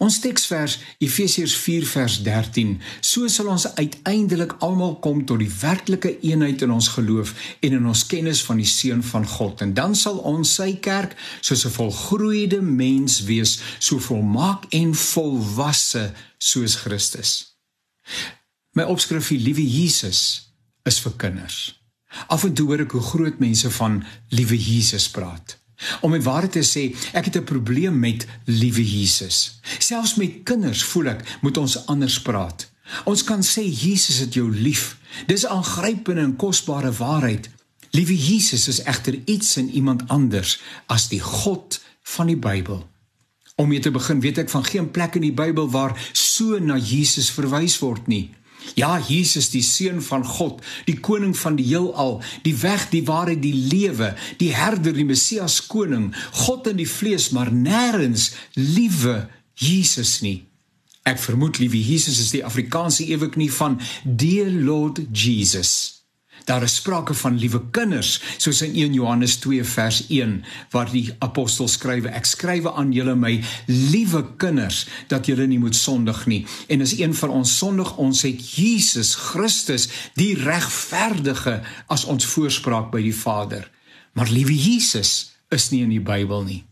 Ons teksvers Efesiërs 4 vers 13. So sal ons uiteindelik almal kom tot die werklike eenheid in ons geloof en in ons kennis van die seun van God. En dan sal ons sy kerk soos 'n volgroeide mens wees, so volmaak en volwasse soos Christus. My opskrif vir liewe Jesus is vir kinders. Af en toe hoor ek hoe groot mense van liewe Jesus praat. Om die waarheid te sê, ek het 'n probleem met liewe Jesus. Selfs met kinders voel ek moet ons anders praat. Ons kan sê Jesus het jou lief. Dis 'n aangrypende en kosbare waarheid. Liewe Jesus is egter iets en iemand anders as die God van die Bybel. Om mee te begin, weet ek van geen plek in die Bybel waar so na Jesus verwys word nie. Ja, Jesus, die seun van God, die koning van die heelal, die weg, die waarheid, die lewe, die herder, die Messias koning, God in die vlees, maar nêrens liewe Jesus nie. Ek vermoed liewe Jesus is die Afrikaanse eweknie van dear Lord Jesus. Daar is sprake van liewe kinders, soos in 1 Johannes 2 vers 1 waar die apostel skrywe: Ek skrywe aan julle my liewe kinders dat julle nie moet sondig nie. En as een van ons sondig, ons het Jesus Christus, die regverdige, as ons voorspraak by die Vader. Maar liewe Jesus is nie in die Bybel nie.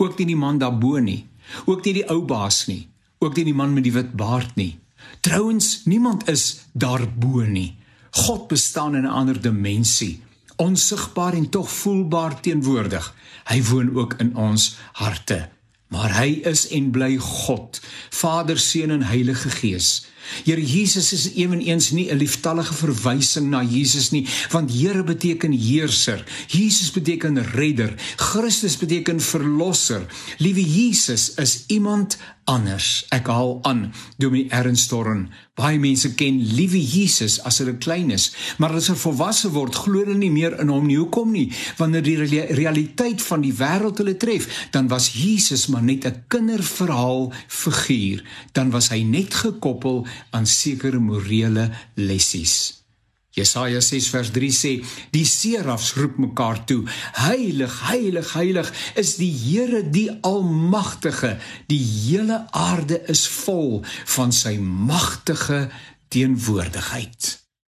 Ook nie die man daarbo nie. Ook nie die ou baas nie. Ook nie die man met die wit baard nie. Trouwens, niemand is daarbo nie. God bestaan in 'n ander dimensie, onsigbaar en tog voelbaar teenwoordig. Hy woon ook in ons harte. Maar hy is en bly God, Vader, Seun en Heilige Gees. Here Jesus is ewenigs nie 'n lieftallige verwysing na Jesus nie, want Here beteken heerser. Jesus beteken redder. Christus beteken verlosser. Liewe Jesus is iemand anders. Ek haal aan Dominee Ernst Torren. Baie mense ken liewe Jesus as hulle klein is, maar as hulle volwasse word, glo hulle nie meer in hom nie. Hoekom nie? Wanneer die realiteit van die wêreld hulle tref, dan was Jesus maar net 'n kinderverhaal figuur. Dan was hy net gekoppel aan sekere morele lessies. Jesaja 6 vers 3 sê: Die serafs roep mekaar toe: Heilig, heilig, heilig is die Here die Almagtige. Die hele aarde is vol van sy magtige teenwoordigheid.